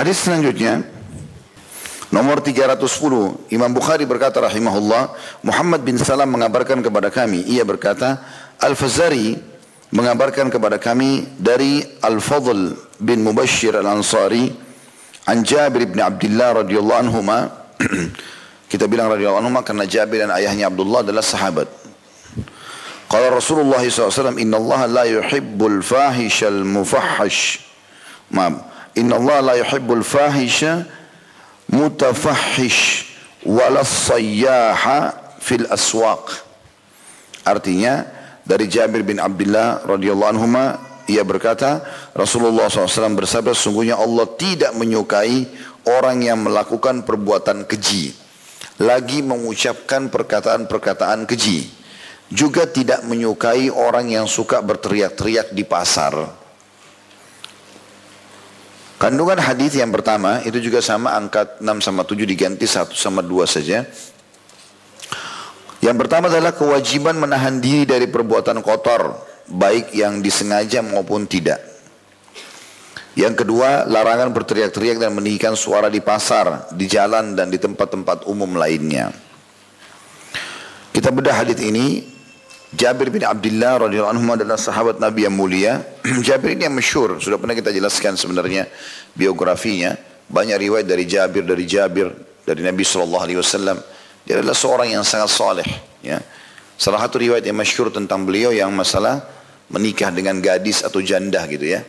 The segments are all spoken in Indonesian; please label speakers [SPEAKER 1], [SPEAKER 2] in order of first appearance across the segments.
[SPEAKER 1] Hadis selanjutnya Nomor 310 Imam Bukhari berkata rahimahullah Muhammad bin Salam mengabarkan kepada kami Ia berkata Al-Fazari mengabarkan kepada kami dari Al-Fadl bin Mubashir Al-Ansari An Jabir bin Abdullah radhiyallahu anhuma Kita bilang radhiyallahu anhuma karena Jabir dan ayahnya Abdullah adalah sahabat. Qala Rasulullah SAW Inna Allah la yuhibbul fahishal mufahhash. Maaf Inna Allah la yuhibbul fahisha mutafahish wala sayyaha fil aswaq. Artinya dari Jabir bin Abdullah radhiyallahu anhu ia berkata Rasulullah SAW bersabda sungguhnya Allah tidak menyukai orang yang melakukan perbuatan keji lagi mengucapkan perkataan-perkataan keji juga tidak menyukai orang yang suka berteriak-teriak di pasar Kandungan hadis yang pertama itu juga sama angka 6 sama 7 diganti 1 sama 2 saja. Yang pertama adalah kewajiban menahan diri dari perbuatan kotor, baik yang disengaja maupun tidak. Yang kedua, larangan berteriak-teriak dan meninggikan suara di pasar, di jalan dan di tempat-tempat umum lainnya. Kita bedah hadis ini Jabir bin Abdullah radhiyallahu anhu adalah sahabat Nabi yang mulia. Jabir ini yang masyhur, sudah pernah kita jelaskan sebenarnya biografinya. Banyak riwayat dari Jabir, dari Jabir, dari Nabi sallallahu alaihi wasallam. Dia adalah seorang yang sangat saleh, ya. Salah satu riwayat yang masyhur tentang beliau yang masalah menikah dengan gadis atau janda gitu ya.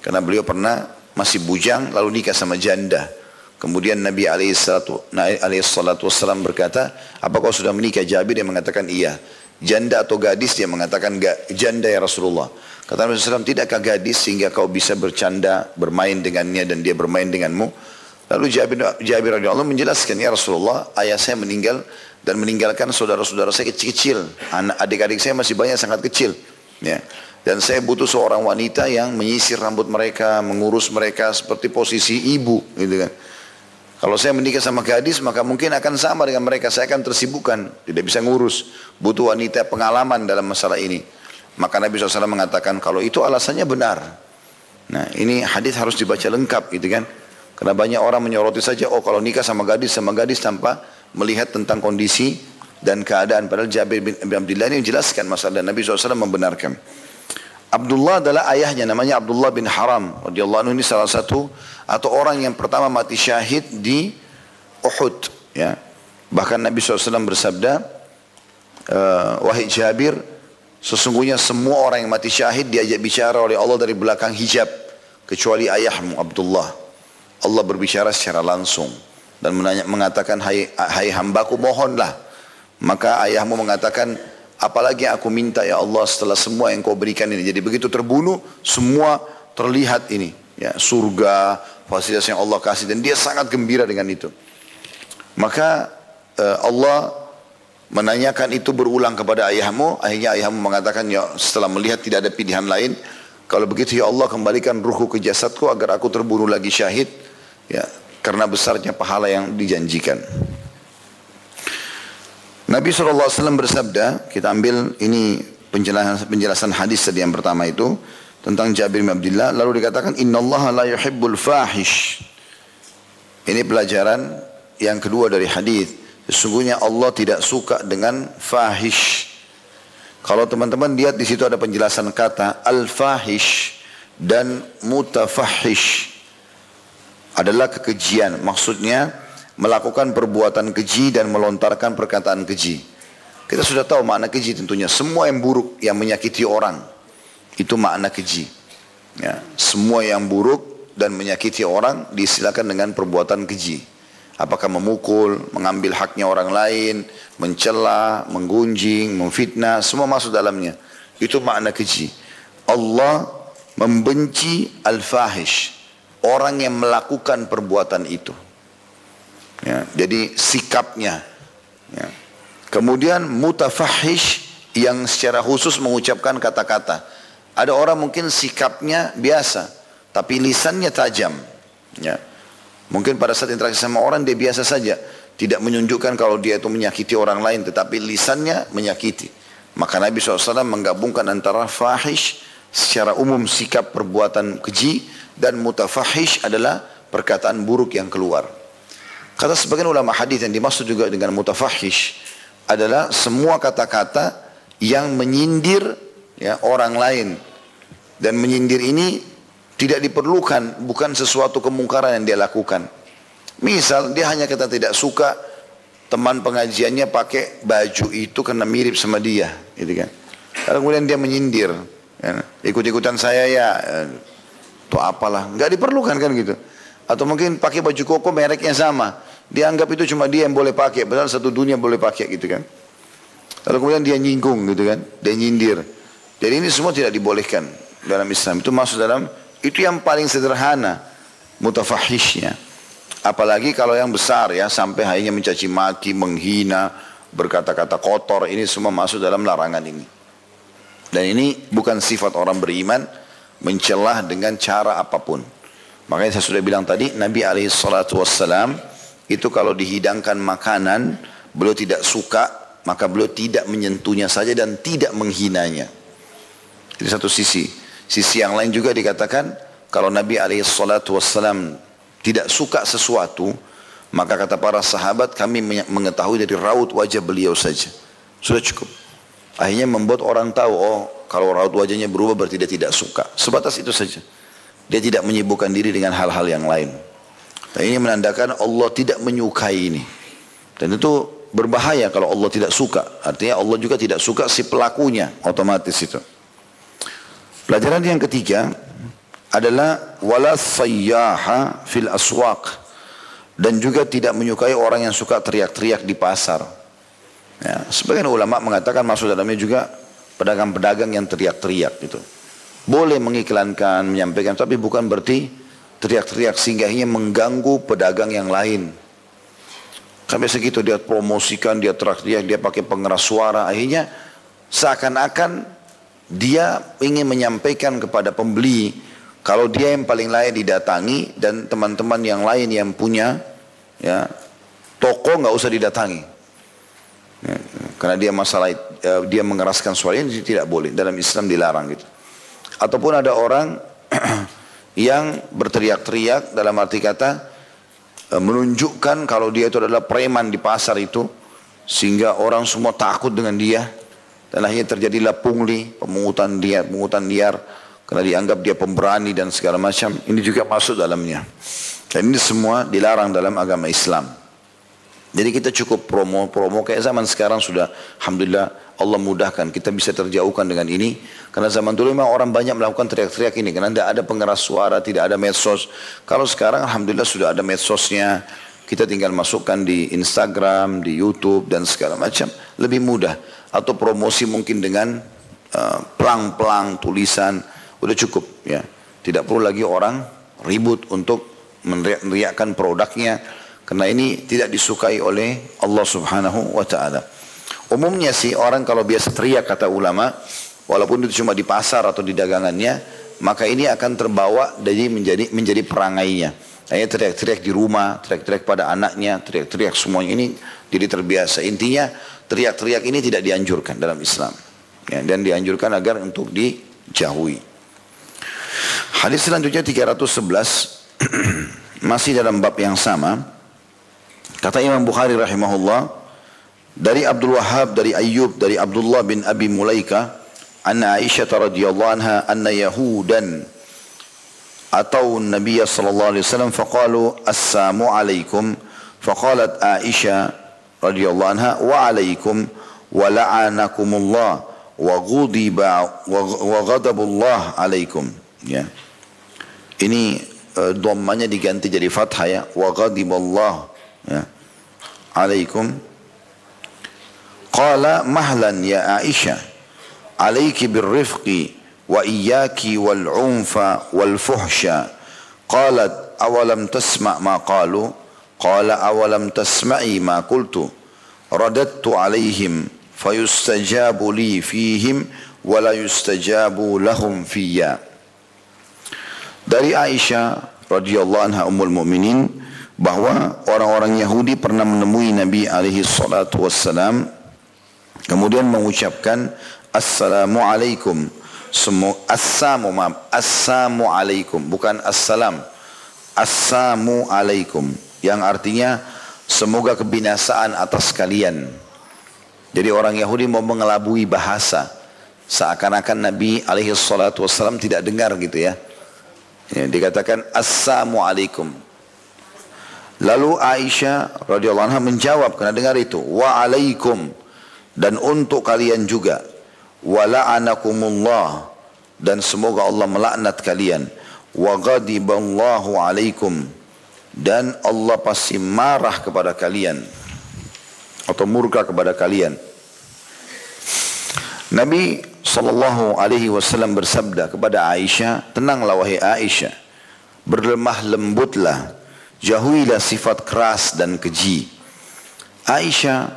[SPEAKER 1] Karena beliau pernah masih bujang lalu nikah sama janda. Kemudian Nabi alaihissalatu wassalam berkata, apa kau sudah menikah? Jabir yang mengatakan iya janda atau gadis dia mengatakan janda ya Rasulullah. Kata Nabi SAW, tidakkah gadis sehingga kau bisa bercanda, bermain dengannya dan dia bermain denganmu? Lalu Jabir, Jabir menjelaskan, ya Rasulullah, ayah saya meninggal dan meninggalkan saudara-saudara saya kecil-kecil. Anak adik-adik saya masih banyak sangat kecil. Ya. Dan saya butuh seorang wanita yang menyisir rambut mereka, mengurus mereka seperti posisi ibu, gitu kan. Kalau saya menikah sama gadis maka mungkin akan sama dengan mereka. Saya akan tersibukkan, tidak bisa ngurus. Butuh wanita pengalaman dalam masalah ini. Maka Nabi SAW mengatakan kalau itu alasannya benar. Nah ini hadis harus dibaca lengkap gitu kan. Karena banyak orang menyoroti saja, oh kalau nikah sama gadis sama gadis tanpa melihat tentang kondisi dan keadaan. Padahal Jabir bin Abdullah ini menjelaskan masalah dan Nabi SAW membenarkan. Abdullah adalah ayahnya namanya Abdullah bin Haram radhiyallahu anhu ini salah satu atau orang yang pertama mati syahid di Uhud ya. Bahkan Nabi SAW bersabda uh, wahai Jabir sesungguhnya semua orang yang mati syahid diajak bicara oleh Allah dari belakang hijab kecuali ayahmu Abdullah. Allah berbicara secara langsung dan menanya, mengatakan hai, hai hambaku mohonlah. Maka ayahmu mengatakan Apalagi aku minta ya Allah setelah semua yang kau berikan ini. Jadi begitu terbunuh, semua terlihat ini. Ya, surga, fasilitas yang Allah kasih. Dan dia sangat gembira dengan itu. Maka uh, Allah menanyakan itu berulang kepada ayahmu. Akhirnya ayahmu mengatakan, ya setelah melihat tidak ada pilihan lain. Kalau begitu ya Allah kembalikan ruhku ke jasadku agar aku terbunuh lagi syahid. Ya, karena besarnya pahala yang dijanjikan. Nabi SAW bersabda, kita ambil ini penjelasan, penjelasan hadis tadi yang pertama itu tentang Jabir bin Abdullah lalu dikatakan innallaha la yuhibbul fahish. Ini pelajaran yang kedua dari hadis. Sesungguhnya Allah tidak suka dengan fahish. Kalau teman-teman lihat di situ ada penjelasan kata al-fahish dan mutafahish adalah kekejian. Maksudnya melakukan perbuatan keji dan melontarkan perkataan keji. Kita sudah tahu makna keji tentunya. Semua yang buruk yang menyakiti orang itu makna keji. Ya, semua yang buruk dan menyakiti orang disilakan dengan perbuatan keji. Apakah memukul, mengambil haknya orang lain, mencela, menggunjing, memfitnah, semua masuk dalamnya. Itu makna keji. Allah membenci al-fahish, orang yang melakukan perbuatan itu. Ya, jadi sikapnya. Ya. Kemudian mutafahish yang secara khusus mengucapkan kata-kata. Ada orang mungkin sikapnya biasa, tapi lisannya tajam. Ya. Mungkin pada saat interaksi sama orang dia biasa saja, tidak menunjukkan kalau dia itu menyakiti orang lain, tetapi lisannya menyakiti. Maka Nabi SAW menggabungkan antara fahish secara umum sikap perbuatan keji dan mutafahish adalah perkataan buruk yang keluar. Kata sebagian ulama hadis yang dimaksud juga dengan mutafahish adalah semua kata-kata yang menyindir ya, orang lain. Dan menyindir ini tidak diperlukan, bukan sesuatu kemungkaran yang dia lakukan. Misal dia hanya kata tidak suka teman pengajiannya pakai baju itu karena mirip sama dia, gitu kan. Lalu kemudian dia menyindir, ya, ikut-ikutan saya ya, itu apalah, nggak diperlukan kan gitu. Atau mungkin pakai baju koko mereknya sama, dianggap itu cuma dia yang boleh pakai, padahal satu dunia boleh pakai gitu kan. Lalu kemudian dia nyinggung gitu kan, dia nyindir. Jadi ini semua tidak dibolehkan dalam Islam. Itu masuk dalam itu yang paling sederhana mutafahishnya. Apalagi kalau yang besar ya sampai hanya mencaci maki, menghina, berkata-kata kotor ini semua masuk dalam larangan ini. Dan ini bukan sifat orang beriman mencelah dengan cara apa pun. Makanya saya sudah bilang tadi Nabi SAW itu kalau dihidangkan makanan beliau tidak suka maka beliau tidak menyentuhnya saja dan tidak menghinanya. Itu satu sisi. Sisi yang lain juga dikatakan kalau Nabi SAW tidak suka sesuatu, maka kata para sahabat kami mengetahui dari raut wajah beliau saja. Sudah cukup. Akhirnya membuat orang tahu, oh kalau raut wajahnya berubah berarti dia tidak suka. Sebatas itu saja. Dia tidak menyibukkan diri dengan hal-hal yang lain. Dan ini menandakan Allah tidak menyukai ini. Dan itu berbahaya kalau Allah tidak suka. Artinya Allah juga tidak suka si pelakunya otomatis itu. Pelajaran yang ketiga adalah wala sayyaha fil aswaq dan juga tidak menyukai orang yang suka teriak-teriak di pasar. Ya, sebagian ulama mengatakan masuk dalamnya juga pedagang-pedagang yang teriak-teriak itu. Boleh mengiklankan, menyampaikan, tapi bukan berarti teriak-teriak sehingga ini mengganggu pedagang yang lain. Sampai segitu dia promosikan, dia teriak-teriak, dia pakai pengeras suara, akhirnya seakan-akan dia ingin menyampaikan kepada pembeli kalau dia yang paling layak didatangi dan teman-teman yang lain yang punya ya toko nggak usah didatangi. Ya, karena dia masalah uh, dia mengeraskan suara ini tidak boleh. Dalam Islam dilarang gitu. Ataupun ada orang yang berteriak-teriak dalam arti kata uh, menunjukkan kalau dia itu adalah preman di pasar itu sehingga orang semua takut dengan dia dan akhirnya terjadilah pungli, pemungutan dia, pemungutan liar. Karena dianggap dia pemberani dan segala macam. Ini juga masuk dalamnya. Dan ini semua dilarang dalam agama Islam. Jadi kita cukup promo-promo kayak zaman sekarang sudah Alhamdulillah Allah mudahkan. Kita bisa terjauhkan dengan ini. Karena zaman dulu memang orang banyak melakukan teriak-teriak ini. Karena tidak ada pengeras suara tidak ada medsos. Kalau sekarang Alhamdulillah sudah ada medsosnya. Kita tinggal masukkan di Instagram di YouTube dan segala macam. Lebih mudah atau promosi mungkin dengan uh, pelang-pelang tulisan udah cukup ya tidak perlu lagi orang ribut untuk meneriakkan produknya karena ini tidak disukai oleh Allah Subhanahu wa taala. Umumnya sih orang kalau biasa teriak kata ulama walaupun itu cuma di pasar atau di dagangannya maka ini akan terbawa jadi menjadi menjadi perangainya. Hanya teriak-teriak di rumah, teriak-teriak pada anaknya, teriak-teriak semuanya ini jadi terbiasa. Intinya teriak-teriak ini tidak dianjurkan dalam Islam. Ya, dan dianjurkan agar untuk dijauhi. Hadis selanjutnya 311 masih dalam bab yang sama. Kata Imam Bukhari rahimahullah dari Abdul Wahab dari Ayyub dari Abdullah bin Abi Mulaika anna Aisyah radhiyallahu anha anna Yahudan atau Nabi sallallahu alaihi wasallam faqalu assalamu alaikum faqalat Aisyah radhiyallahu anha wa alaikum wa la'anakumullah wa ghudiba wa ghadabullah alaikum ya. Ini uh, dhammanya diganti jadi fathah ya. Wa ghadiballah ya. Alaikum qala mahlan ya Aisyah alayki birrifqi wa iyyaki wal unfa wal fuhsha qalat awalam tasma' ma qalu Qala awalam tasma'i ma qultu? Radattu alaihim fayustajabu li fihim wa la yustajabu lahum fiyya. Dari Aisyah radhiyallahu anha ummul muminin bahwa orang-orang Yahudi pernah menemui Nabi alaihi salatu wassalam kemudian mengucapkan assalamu alaikum. Semua assamu maaf assamu alaikum. Bukan assalam assamu alaikum yang artinya semoga kebinasaan atas kalian. Jadi orang Yahudi mau mengelabui bahasa seakan-akan Nabi alaihi salatu wassalam tidak dengar gitu ya. ya dikatakan Assamu alaikum. Lalu Aisyah radhiyallahu anha menjawab karena dengar itu, wa alaikum dan untuk kalian juga. Wa la'anakumullah dan semoga Allah melaknat kalian wa ghadiballahu alaikum dan Allah pasti marah kepada kalian atau murka kepada kalian. Nabi sallallahu alaihi wasallam bersabda kepada Aisyah, "Tenanglah wahai Aisyah, berlemah lembutlah, jauhilah sifat keras dan keji." Aisyah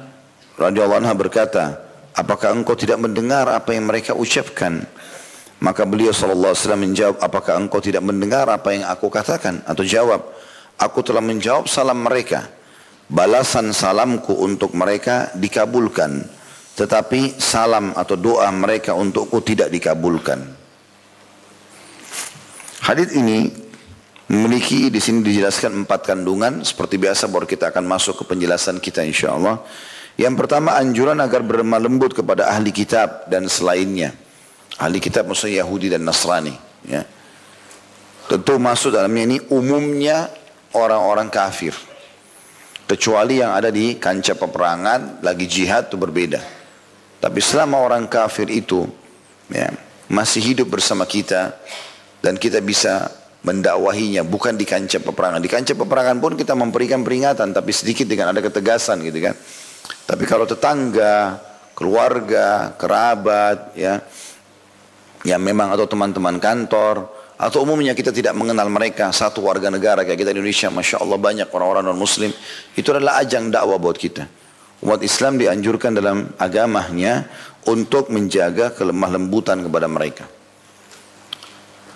[SPEAKER 1] radhiyallahu anha berkata, "Apakah engkau tidak mendengar apa yang mereka ucapkan?" Maka beliau SAW menjawab, apakah engkau tidak mendengar apa yang aku katakan? Atau jawab, aku telah menjawab salam mereka. Balasan salamku untuk mereka dikabulkan. Tetapi salam atau doa mereka untukku tidak dikabulkan. Hadis ini memiliki di sini dijelaskan empat kandungan seperti biasa baru kita akan masuk ke penjelasan kita insya Allah. Yang pertama anjuran agar berlemah lembut kepada ahli kitab dan selainnya. Ahli kitab maksudnya Yahudi dan Nasrani. Ya. Tentu masuk dalamnya ini umumnya orang-orang kafir. Kecuali yang ada di kancah peperangan, lagi jihad itu berbeda. Tapi selama orang kafir itu ya, masih hidup bersama kita dan kita bisa mendakwahinya bukan di kancah peperangan. Di kancah peperangan pun kita memberikan peringatan tapi sedikit dengan ada ketegasan gitu kan. Tapi kalau tetangga, keluarga, kerabat ya yang memang atau teman-teman kantor atau umumnya kita tidak mengenal mereka satu warga negara kayak kita di Indonesia Masya Allah banyak orang-orang non muslim itu adalah ajang dakwah buat kita. Umat Islam dianjurkan dalam agamanya untuk menjaga kelemah lembutan kepada mereka.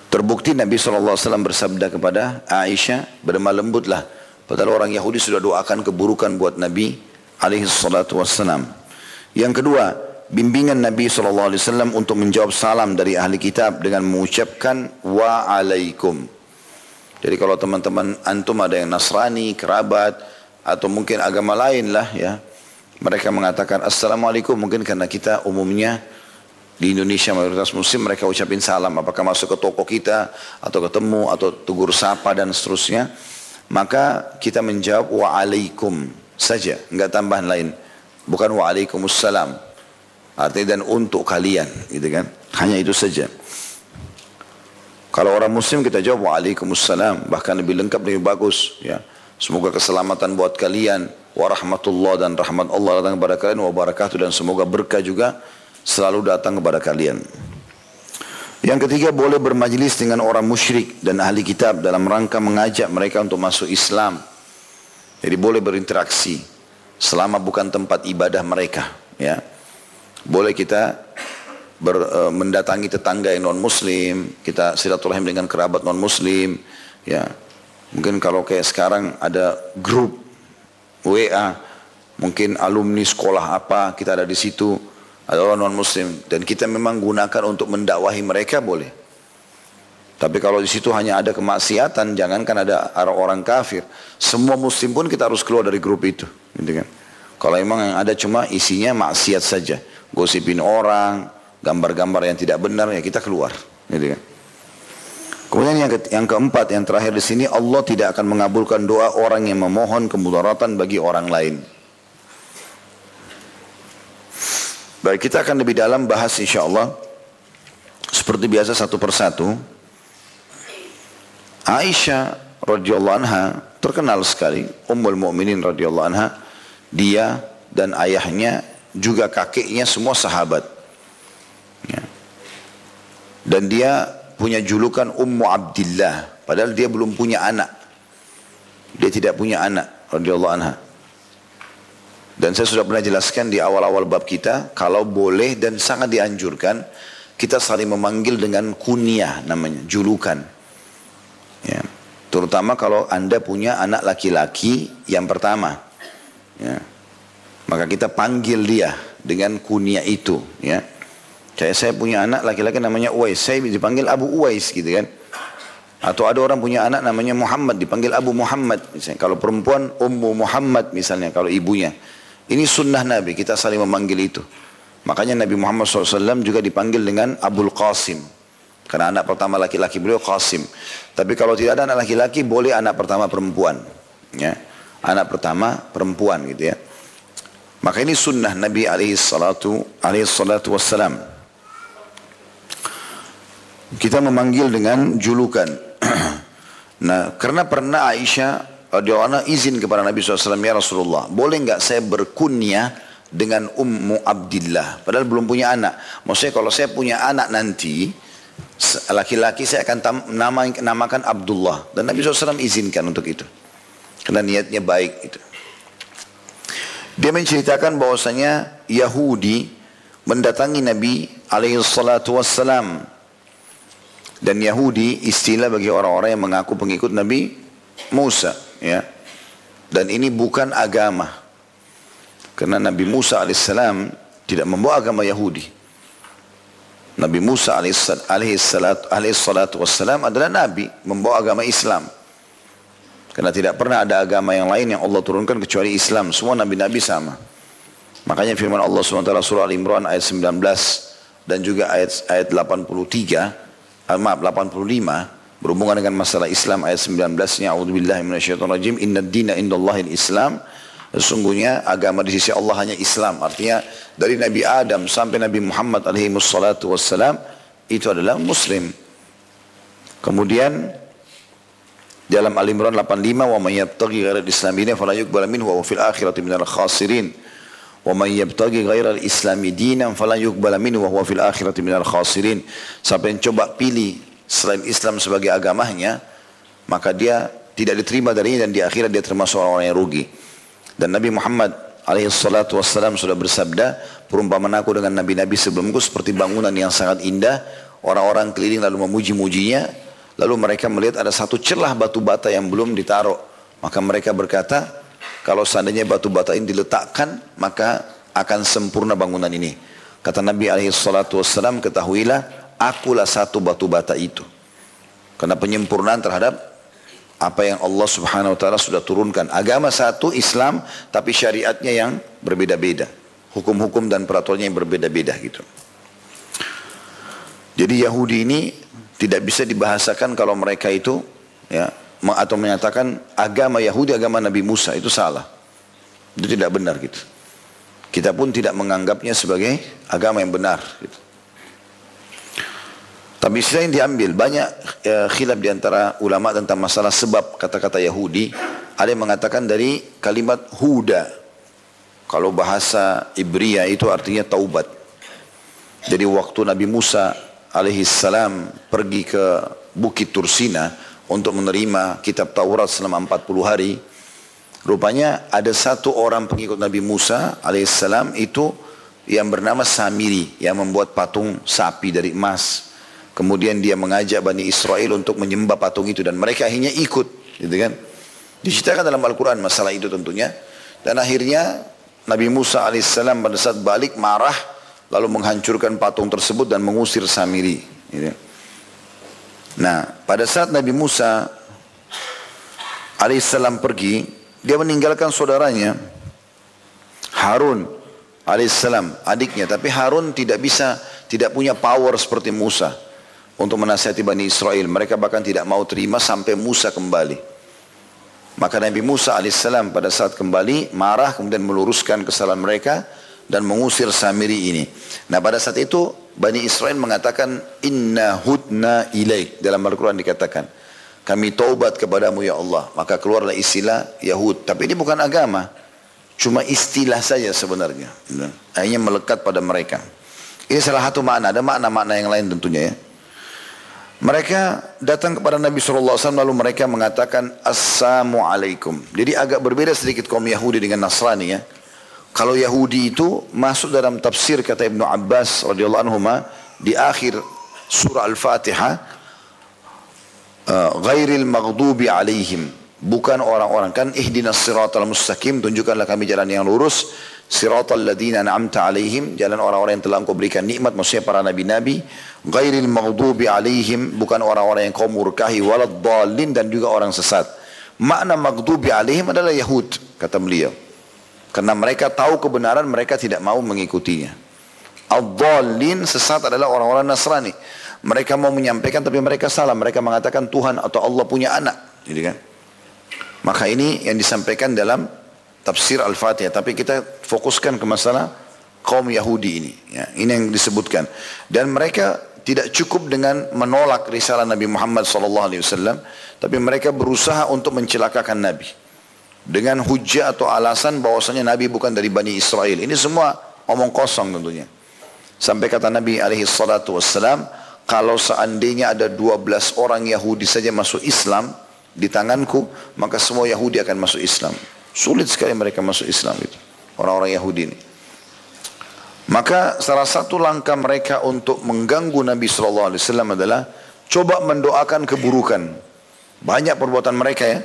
[SPEAKER 1] Terbukti Nabi SAW bersabda kepada Aisyah berlemah lembutlah. Padahal orang Yahudi sudah doakan keburukan buat Nabi alaihi salatu wassalam. Yang kedua bimbingan Nabi SAW untuk menjawab salam dari ahli kitab dengan mengucapkan wa alaikum. Jadi kalau teman-teman antum ada yang Nasrani, kerabat, atau mungkin agama lain lah ya. Mereka mengatakan Assalamualaikum mungkin karena kita umumnya di Indonesia mayoritas muslim mereka ucapin salam apakah masuk ke toko kita atau ketemu atau tegur sapa dan seterusnya maka kita menjawab wa alaikum saja enggak tambahan lain bukan wa alaikumussalam Artinya dan untuk kalian, gitu kan? Hanya itu saja. Kalau orang muslim kita jawab waalaikumsalam, bahkan lebih lengkap lebih bagus, ya. Semoga keselamatan buat kalian, warahmatullah dan rahmat Allah datang kepada kalian, wa barakatuh dan semoga berkah juga selalu datang kepada kalian. Yang ketiga boleh bermajlis dengan orang musyrik dan ahli kitab dalam rangka mengajak mereka untuk masuk Islam. Jadi boleh berinteraksi selama bukan tempat ibadah mereka, ya. Boleh kita ber, uh, mendatangi tetangga yang non muslim, kita silaturahim dengan kerabat non muslim, ya. Mungkin kalau kayak sekarang ada grup WA, mungkin alumni sekolah apa, kita ada di situ, ada orang non muslim dan kita memang gunakan untuk mendakwahi mereka boleh. Tapi kalau di situ hanya ada kemaksiatan, jangankan ada orang kafir, semua muslim pun kita harus keluar dari grup itu, gitu kan. Kalau memang yang ada cuma isinya maksiat saja, gosipin orang, gambar-gambar yang tidak benar ya kita keluar. Gitu kan. Kemudian yang, ke, yang keempat, yang terakhir di sini Allah tidak akan mengabulkan doa orang yang memohon kemudaratan bagi orang lain. Baik, kita akan lebih dalam bahas insya Allah. Seperti biasa satu persatu. Aisyah radhiyallahu anha terkenal sekali, Ummul Mukminin radhiyallahu anha, dia dan ayahnya juga kakeknya semua sahabat. Ya. Dan dia punya julukan Ummu Abdillah, padahal dia belum punya anak. Dia tidak punya anak, radhiyallahu anha. Dan saya sudah pernah jelaskan di awal-awal bab kita, kalau boleh dan sangat dianjurkan, kita saling memanggil dengan kunyah namanya, julukan. Ya. Terutama kalau anda punya anak laki-laki yang pertama. Ya. Maka kita panggil dia dengan kunia itu, ya. Kayak saya punya anak laki-laki namanya Uwais, saya dipanggil Abu Uwais gitu kan. Atau ada orang punya anak namanya Muhammad, dipanggil Abu Muhammad. Misalnya. Kalau perempuan, Ummu Muhammad misalnya, kalau ibunya. Ini sunnah Nabi, kita saling memanggil itu. Makanya Nabi Muhammad SAW juga dipanggil dengan Abul Qasim. Karena anak pertama laki-laki beliau Qasim. Tapi kalau tidak ada anak laki-laki, boleh anak pertama perempuan. Ya. Anak pertama perempuan gitu ya. Maka ini sunnah Nabi alaihi salatu alaihi salatu wassalam. Kita memanggil dengan julukan. nah, karena pernah Aisyah radhiyallahu izin kepada Nabi SAW, ya Rasulullah, boleh enggak saya berkunyah dengan Ummu Abdillah, padahal belum punya anak. Maksudnya kalau saya punya anak nanti, laki-laki saya akan nama, namakan Abdullah. Dan Nabi SAW izinkan untuk itu. Karena niatnya baik itu. Dia menceritakan bahwasanya Yahudi mendatangi Nabi alaihi salatu wassalam dan Yahudi istilah bagi orang-orang yang mengaku pengikut Nabi Musa ya. Dan ini bukan agama. Karena Nabi Musa alaihissalam tidak membawa agama Yahudi. Nabi Musa alaihissalatu wassalam adalah Nabi membawa agama Islam. Karena tidak pernah ada agama yang lain yang Allah turunkan kecuali Islam. Semua Nabi-Nabi sama. Makanya firman Allah SWT surah Al-Imran ayat 19 dan juga ayat ayat 83 maaf 85 berhubungan dengan masalah Islam ayat 19-nya A'udzubillahi minasyaitonir Inna dina indallahil Islam sesungguhnya agama di sisi Allah hanya Islam artinya dari Nabi Adam sampai Nabi Muhammad alaihi wassalam itu adalah muslim kemudian dalam Al-Imran 85 wa may yabtaghi ghairal islam dinan fala yuqbal minhu wa fil akhirati minal khasirin Wa man yabtaghi ghairal islami dinan fala yuqbal minhu wa fil akhirati minal khasirin. Siapa yang coba pilih selain Islam sebagai agamanya, maka dia tidak diterima darinya dan di akhirat dia termasuk orang-orang yang rugi. Dan Nabi Muhammad alaihi salatu wassalam sudah bersabda, perumpamaan aku dengan nabi-nabi sebelumku seperti bangunan yang sangat indah, orang-orang keliling lalu memuji-mujinya, lalu mereka melihat ada satu celah batu bata yang belum ditaruh. Maka mereka berkata, kalau seandainya batu bata ini diletakkan, maka akan sempurna bangunan ini. Kata Nabi SAW, ketahuilah, akulah satu batu bata itu. Karena penyempurnaan terhadap apa yang Allah Subhanahu wa taala sudah turunkan. Agama satu Islam tapi syariatnya yang berbeda-beda. Hukum-hukum dan peraturannya yang berbeda-beda gitu. Jadi Yahudi ini tidak bisa dibahasakan kalau mereka itu ya atau menyatakan agama Yahudi agama Nabi Musa itu salah. Itu tidak benar gitu. Kita pun tidak menganggapnya sebagai agama yang benar. Gitu. Tapi yang diambil banyak ya, khilaf di antara ulama tentang masalah sebab kata-kata Yahudi. Ada yang mengatakan dari kalimat huda. Kalau bahasa Ibria itu artinya taubat. Jadi waktu Nabi Musa alaihi salam pergi ke Bukit Tursina, untuk menerima kitab Taurat selama 40 hari. Rupanya ada satu orang pengikut Nabi Musa alaihissalam itu yang bernama Samiri yang membuat patung sapi dari emas. Kemudian dia mengajak Bani Israel untuk menyembah patung itu dan mereka akhirnya ikut, gitu kan? Diceritakan dalam Al-Quran masalah itu tentunya. Dan akhirnya Nabi Musa alaihissalam pada saat balik marah lalu menghancurkan patung tersebut dan mengusir Samiri. Gitu. Nah, pada saat Nabi Musa alaihissalam pergi, dia meninggalkan saudaranya Harun alaihissalam, adiknya. Tapi Harun tidak bisa, tidak punya power seperti Musa untuk menasihati Bani Israel. Mereka bahkan tidak mau terima sampai Musa kembali. Maka Nabi Musa alaihissalam pada saat kembali marah kemudian meluruskan kesalahan mereka dan mengusir Samiri ini. Nah pada saat itu Bani Israel mengatakan inna hudna ilaik. Dalam Al-Quran dikatakan kami taubat kepadamu ya Allah. Maka keluarlah istilah Yahud. Tapi ini bukan agama cuma istilah saja sebenarnya. Akhirnya melekat pada mereka. Ini salah satu makna. Ada makna-makna yang lain tentunya ya. Mereka datang kepada Nabi SAW lalu mereka mengatakan Assalamualaikum. Jadi agak berbeda sedikit kaum Yahudi dengan Nasrani ya kalau Yahudi itu masuk dalam tafsir kata Ibnu Abbas radhiyallahu anhu di akhir surah Al-Fatihah uh, ghairil maghdubi alaihim. Bukan orang-orang. Kan ihdinas siratal mustaqim tunjukkanlah kami jalan yang lurus. Siratal ladina an'amta alaihim jalan orang-orang yang telah engkau berikan nikmat maksudnya para nabi-nabi. Ghairil maghdubi alaihim bukan orang-orang yang kau murkahi walad dhalin dan juga orang sesat. Makna maghdubi alaihim adalah Yahud kata beliau karena mereka tahu kebenaran mereka tidak mau mengikutinya ad-dhalin sesat adalah orang-orang Nasrani mereka mau menyampaikan tapi mereka salah mereka mengatakan Tuhan atau Allah punya anak jadi kan maka ini yang disampaikan dalam tafsir Al-Fatihah. Tapi kita fokuskan ke masalah kaum Yahudi ini. Ya, ini yang disebutkan. Dan mereka tidak cukup dengan menolak risalah Nabi Muhammad SAW, tapi mereka berusaha untuk mencelakakan Nabi dengan hujah atau alasan bahwasanya Nabi bukan dari Bani Israel. Ini semua omong kosong tentunya. Sampai kata Nabi alaihi salatu wassalam, kalau seandainya ada 12 orang Yahudi saja masuk Islam, di tanganku, maka semua Yahudi akan masuk Islam. Sulit sekali mereka masuk Islam itu. Orang-orang Yahudi ini. Maka salah satu langkah mereka untuk mengganggu Nabi SAW adalah coba mendoakan keburukan. Banyak perbuatan mereka ya.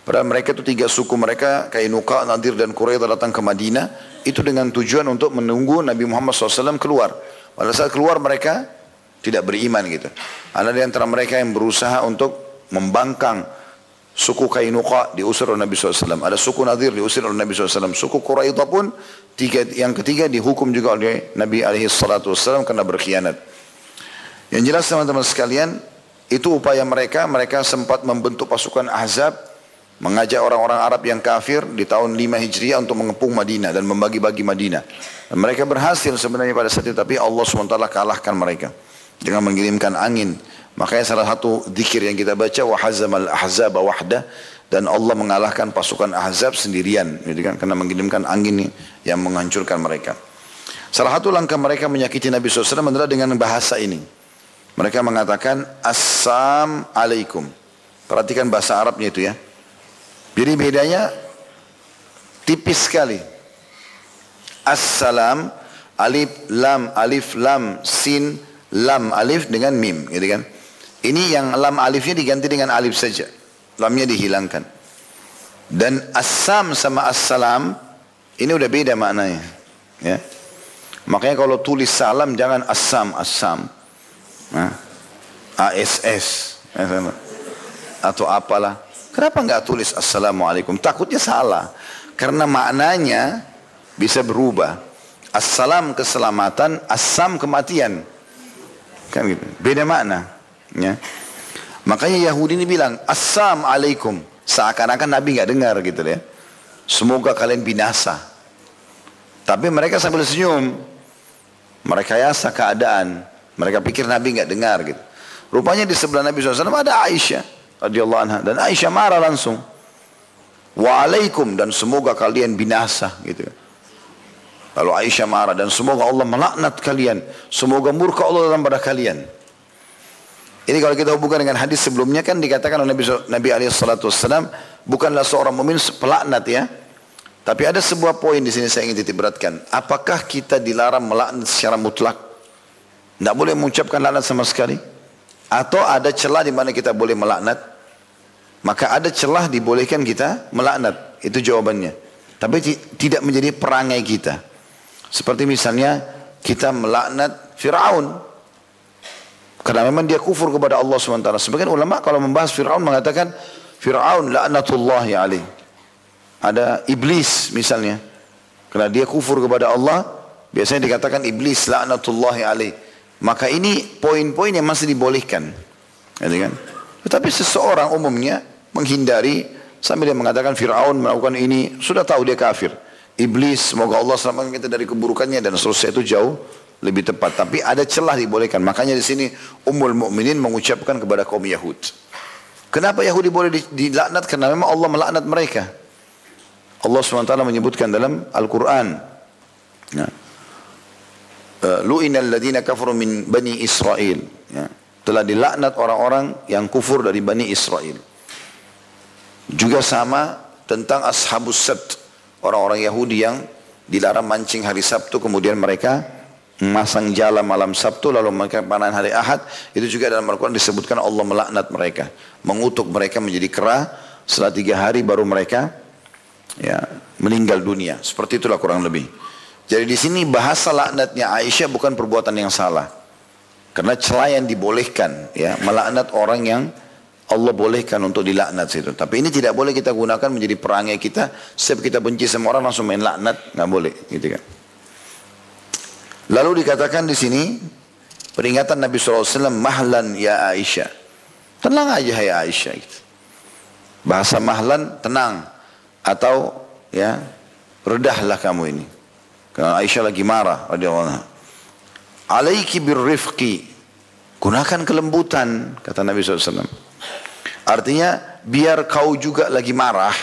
[SPEAKER 1] Padahal mereka itu tiga suku mereka, Kainuka, Nadir dan Quraidah datang ke Madinah. Itu dengan tujuan untuk menunggu Nabi Muhammad SAW keluar. Pada saat keluar mereka tidak beriman gitu. Ada di antara mereka yang berusaha untuk membangkang suku Kainuqa diusir oleh Nabi SAW. Ada suku Nadir diusir oleh Nabi SAW. Suku Quraidah pun tiga, yang ketiga dihukum juga oleh Nabi SAW karena berkhianat. Yang jelas teman-teman sekalian, itu upaya mereka. Mereka sempat membentuk pasukan Ahzab, mengajak orang-orang Arab yang kafir di tahun 5 Hijriah untuk mengepung Madinah dan membagi-bagi Madinah. Dan mereka berhasil sebenarnya pada saat itu, tapi Allah SWT kalahkan mereka dengan mengirimkan angin Makanya salah satu zikir yang kita baca wa hazamal ahzab wahda dan Allah mengalahkan pasukan Ahzab sendirian gitu kan karena mengirimkan angin yang menghancurkan mereka. Salah satu langkah mereka menyakiti Nabi SAW adalah dengan bahasa ini. Mereka mengatakan Assam alaikum. Perhatikan bahasa Arabnya itu ya. Jadi bedanya tipis sekali. Assalam alif lam alif lam sin lam alif dengan mim gitu kan. Ini yang lam alifnya diganti dengan alif saja. Lamnya dihilangkan. Dan assam sama assalam ini udah beda maknanya. Ya. Makanya kalau tulis salam jangan assam assam. Nah, ASS ya, atau apalah. Kenapa nggak tulis assalamualaikum? Takutnya salah. Karena maknanya bisa berubah. Assalam keselamatan, assam kematian. Kan gitu. Beda makna. Ya. Makanya Yahudi ini bilang, Assam alaikum. Seakan-akan Nabi nggak dengar gitu ya. Semoga kalian binasa. Tapi mereka sambil senyum. Mereka yasa keadaan. Mereka pikir Nabi nggak dengar gitu. Rupanya di sebelah Nabi SAW ada Aisyah radhiyallahu anha dan Aisyah marah langsung. Waalaikum dan semoga kalian binasa gitu. Lalu Aisyah marah dan semoga Allah melaknat kalian. Semoga murka Allah dalam pada kalian. Ini kalau kita hubungkan dengan hadis sebelumnya kan dikatakan oleh Nabi, Nabi Alaihissalam bukanlah seorang mumin pelaknat ya. Tapi ada sebuah poin di sini saya ingin titik beratkan. Apakah kita dilarang melaknat secara mutlak? Tidak boleh mengucapkan laknat sama sekali? Atau ada celah di mana kita boleh melaknat? Maka ada celah dibolehkan kita melaknat. Itu jawabannya. Tapi tidak menjadi perangai kita. Seperti misalnya kita melaknat Fir'aun. Karena memang dia kufur kepada Allah SWT. Sebagian ulama kalau membahas Fir'aun mengatakan Fir'aun la'natullahi alaih. Ada iblis misalnya. Karena dia kufur kepada Allah, biasanya dikatakan iblis la'natullahi alaih. Maka ini poin-poin yang masih dibolehkan. Gitu kan? Tetapi seseorang umumnya menghindari sambil dia mengatakan Fir'aun melakukan ini, sudah tahu dia kafir. Iblis, semoga Allah selamatkan kita dari keburukannya dan seterusnya itu jauh lebih tepat. Tapi ada celah dibolehkan. Makanya di sini Ummul Mukminin mengucapkan kepada kaum Yahud. Kenapa Yahudi boleh dilaknat? Karena memang Allah melaknat mereka. Allah SWT menyebutkan dalam Al-Quran. Eh, Lu'inal ladina kafaru min Bani Israel. Ya. Telah dilaknat orang-orang yang kufur dari Bani Israel. Juga sama tentang Ashabus Sabt. Orang-orang Yahudi yang dilarang mancing hari Sabtu kemudian mereka memasang jala malam Sabtu lalu mereka panen hari Ahad itu juga dalam Al-Quran disebutkan Allah melaknat mereka mengutuk mereka menjadi kera setelah tiga hari baru mereka ya meninggal dunia. Seperti itulah kurang lebih. Jadi di sini bahasa laknatnya Aisyah bukan perbuatan yang salah. Karena celah yang dibolehkan ya melaknat orang yang Allah bolehkan untuk dilaknat situ. Tapi ini tidak boleh kita gunakan menjadi perangai kita. Setiap kita benci sama orang langsung main laknat, nggak boleh, gitu kan. Lalu dikatakan di sini peringatan Nabi SAW mahlan ya Aisyah. Tenang aja ya Aisyah. Gitu. Bahasa mahlan tenang atau ya redahlah kamu ini. Karena Aisyah lagi marah radhiyallahu anha. Alaiki birrifqi. Gunakan kelembutan kata Nabi SAW. Artinya biar kau juga lagi marah,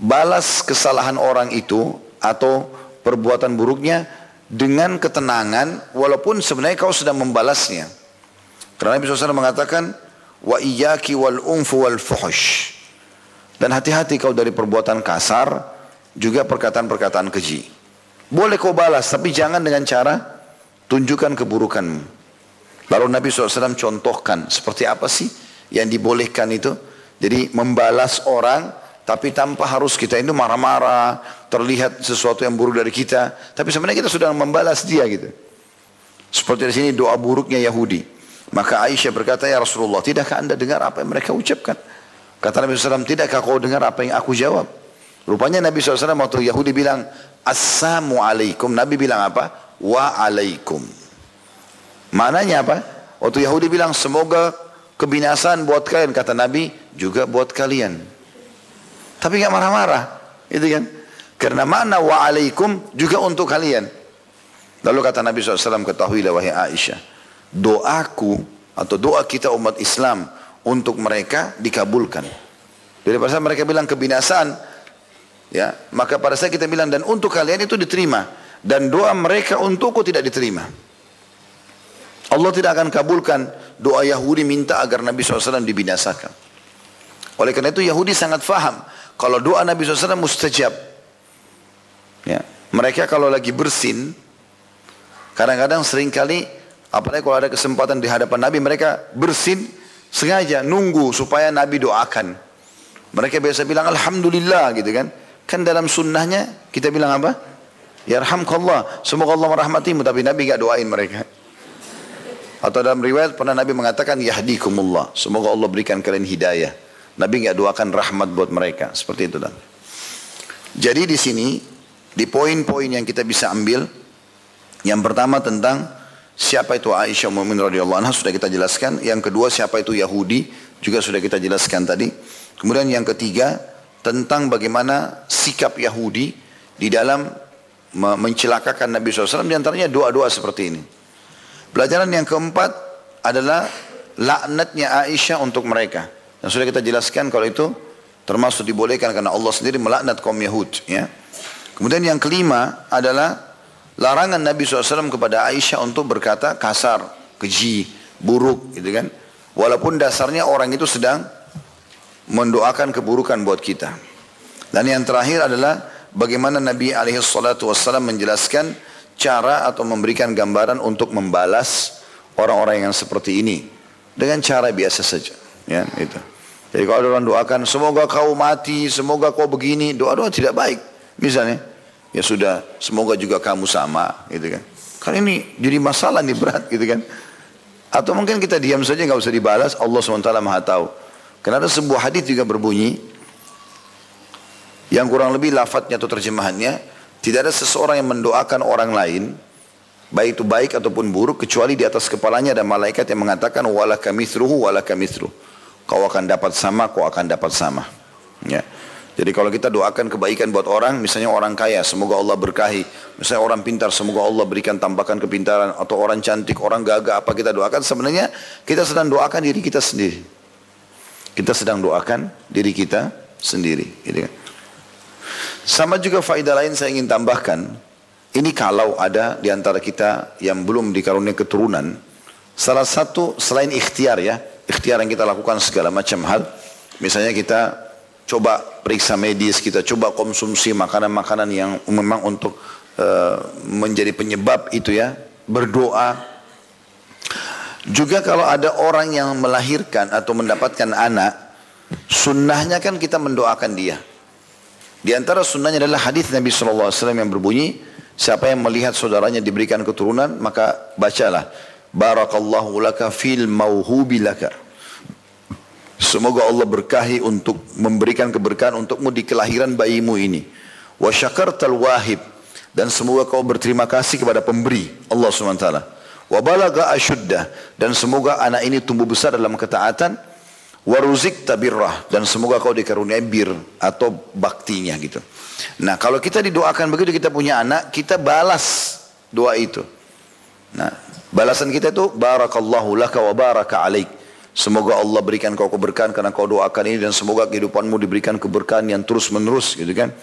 [SPEAKER 1] balas kesalahan orang itu atau perbuatan buruknya dengan ketenangan walaupun sebenarnya kau sedang membalasnya. Karena Nabi SAW mengatakan wa iyyaki wal unfu wal fuhush. Dan hati-hati kau dari perbuatan kasar juga perkataan-perkataan keji. Boleh kau balas tapi jangan dengan cara tunjukkan keburukanmu. Lalu Nabi SAW contohkan seperti apa sih yang dibolehkan itu. Jadi membalas orang tapi tanpa harus kita itu marah-marah, terlihat sesuatu yang buruk dari kita. Tapi sebenarnya kita sudah membalas dia gitu. Seperti di sini doa buruknya Yahudi. Maka Aisyah berkata, ya Rasulullah, tidakkah anda dengar apa yang mereka ucapkan? Kata Nabi SAW, tidakkah kau dengar apa yang aku jawab? Rupanya Nabi SAW waktu Yahudi bilang, Assalamu alaikum. Nabi bilang apa? Wa alaikum. Maknanya apa? Waktu Yahudi bilang, semoga Kebinasaan buat kalian kata Nabi juga buat kalian. Tapi nggak marah-marah, itu kan? Karena mana waalaikum juga untuk kalian. Lalu kata Nabi SAW ketahuilah wahai Aisyah, doaku atau doa kita umat Islam untuk mereka dikabulkan. Jadi pada saat mereka bilang kebinasaan, ya maka pada saat kita bilang dan untuk kalian itu diterima dan doa mereka untukku tidak diterima. Allah tidak akan kabulkan doa Yahudi minta agar Nabi SAW dibinasakan. Oleh karena itu Yahudi sangat faham kalau doa Nabi SAW mustajab. Ya. Mereka kalau lagi bersin, kadang-kadang sering kali apalagi kalau ada kesempatan di hadapan Nabi mereka bersin sengaja nunggu supaya Nabi doakan. Mereka biasa bilang Alhamdulillah gitu kan. Kan dalam sunnahnya kita bilang apa? Ya Yarhamkallah. Semoga Allah merahmatimu. Tapi Nabi gak doain mereka. Atau dalam riwayat pernah Nabi mengatakan yahdikumullah. Semoga Allah berikan kalian hidayah. Nabi nggak doakan rahmat buat mereka. Seperti itu dan. Jadi di sini di poin-poin yang kita bisa ambil yang pertama tentang siapa itu Aisyah Mu'min radhiyallahu anha sudah kita jelaskan. Yang kedua siapa itu Yahudi juga sudah kita jelaskan tadi. Kemudian yang ketiga tentang bagaimana sikap Yahudi di dalam mencelakakan Nabi SAW. Di antaranya doa-doa seperti ini. Pelajaran yang keempat adalah laknatnya Aisyah untuk mereka. Dan sudah kita jelaskan kalau itu termasuk dibolehkan karena Allah sendiri melaknat kaum Yahud. Ya. Kemudian yang kelima adalah larangan Nabi SAW kepada Aisyah untuk berkata kasar, keji, buruk gitu kan. Walaupun dasarnya orang itu sedang mendoakan keburukan buat kita. Dan yang terakhir adalah bagaimana Nabi SAW menjelaskan cara atau memberikan gambaran untuk membalas orang-orang yang seperti ini. Dengan cara biasa saja ya itu. Jadi kalau orang doakan semoga kau mati semoga kau begini doa-doa tidak baik misalnya. Ya sudah semoga juga kamu sama gitu kan. Kan ini jadi masalah nih berat gitu kan. Atau mungkin kita diam saja nggak usah dibalas Allah swt maha tahu. Karena ada sebuah hadis juga berbunyi yang kurang lebih lafadznya atau terjemahannya tidak ada seseorang yang mendoakan orang lain, baik itu baik ataupun buruk, kecuali di atas kepalanya ada malaikat yang mengatakan, wala kamithruhu, wala kamithruh. Kau akan dapat sama, kau akan dapat sama. Ya. Jadi kalau kita doakan kebaikan buat orang, misalnya orang kaya, semoga Allah berkahi. Misalnya orang pintar, semoga Allah berikan tambahkan kepintaran. Atau orang cantik, orang gagah, apa kita doakan. Sebenarnya kita sedang doakan diri kita sendiri. Kita sedang doakan diri kita sendiri. Gitu kan. Sama juga faedah lain saya ingin tambahkan. Ini kalau ada di antara kita yang belum dikaruniai keturunan. Salah satu selain ikhtiar ya. Ikhtiar yang kita lakukan segala macam hal. Misalnya kita coba periksa medis, kita coba konsumsi makanan-makanan yang memang untuk uh, menjadi penyebab itu ya. Berdoa. Juga kalau ada orang yang melahirkan atau mendapatkan anak Sunnahnya kan kita mendoakan dia. Di antara sunnahnya adalah hadis Nabi SAW yang berbunyi, siapa yang melihat saudaranya diberikan keturunan, maka bacalah. Barakallahu laka fil mauhubi laka. Semoga Allah berkahi untuk memberikan keberkahan untukmu di kelahiran bayimu ini. Wa syakartal wahib. Dan semoga kau berterima kasih kepada pemberi Allah SWT. Wa balaga asyuddah. Dan semoga anak ini tumbuh besar dalam ketaatan waruzik tabirrah dan semoga kau dikaruniai bir atau baktinya gitu. Nah kalau kita didoakan begitu kita punya anak kita balas doa itu. Nah balasan kita itu barakallahu laka wa baraka alaik. Semoga Allah berikan kau keberkahan karena kau doakan ini dan semoga kehidupanmu diberikan keberkahan yang terus menerus gitu kan.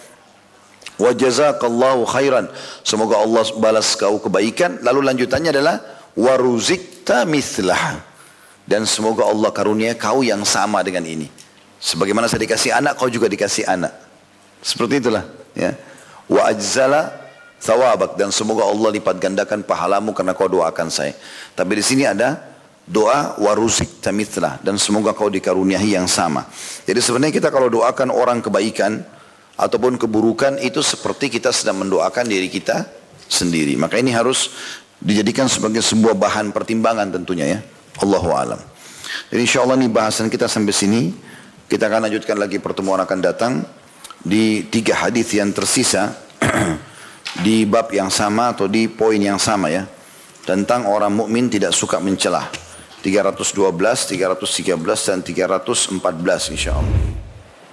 [SPEAKER 1] Wa jazakallahu khairan. Semoga Allah balas kau kebaikan. Lalu lanjutannya adalah waruzikta mithlah dan semoga Allah karunia kau yang sama dengan ini. Sebagaimana saya dikasih anak, kau juga dikasih anak. Seperti itulah. Ya. Wa ajzala thawabak dan semoga Allah lipat gandakan pahalamu karena kau doakan saya. Tapi di sini ada doa waruzik tamithlah dan semoga kau dikaruniai yang sama. Jadi sebenarnya kita kalau doakan orang kebaikan ataupun keburukan itu seperti kita sedang mendoakan diri kita sendiri. Maka ini harus dijadikan sebagai sebuah bahan pertimbangan tentunya ya. Allahu alam. Jadi insya Allah ini bahasan kita sampai sini. Kita akan lanjutkan lagi pertemuan akan datang di tiga hadis yang tersisa di bab yang sama atau di poin yang sama ya tentang orang mukmin tidak suka mencelah 312, 313 dan 314 insya Allah.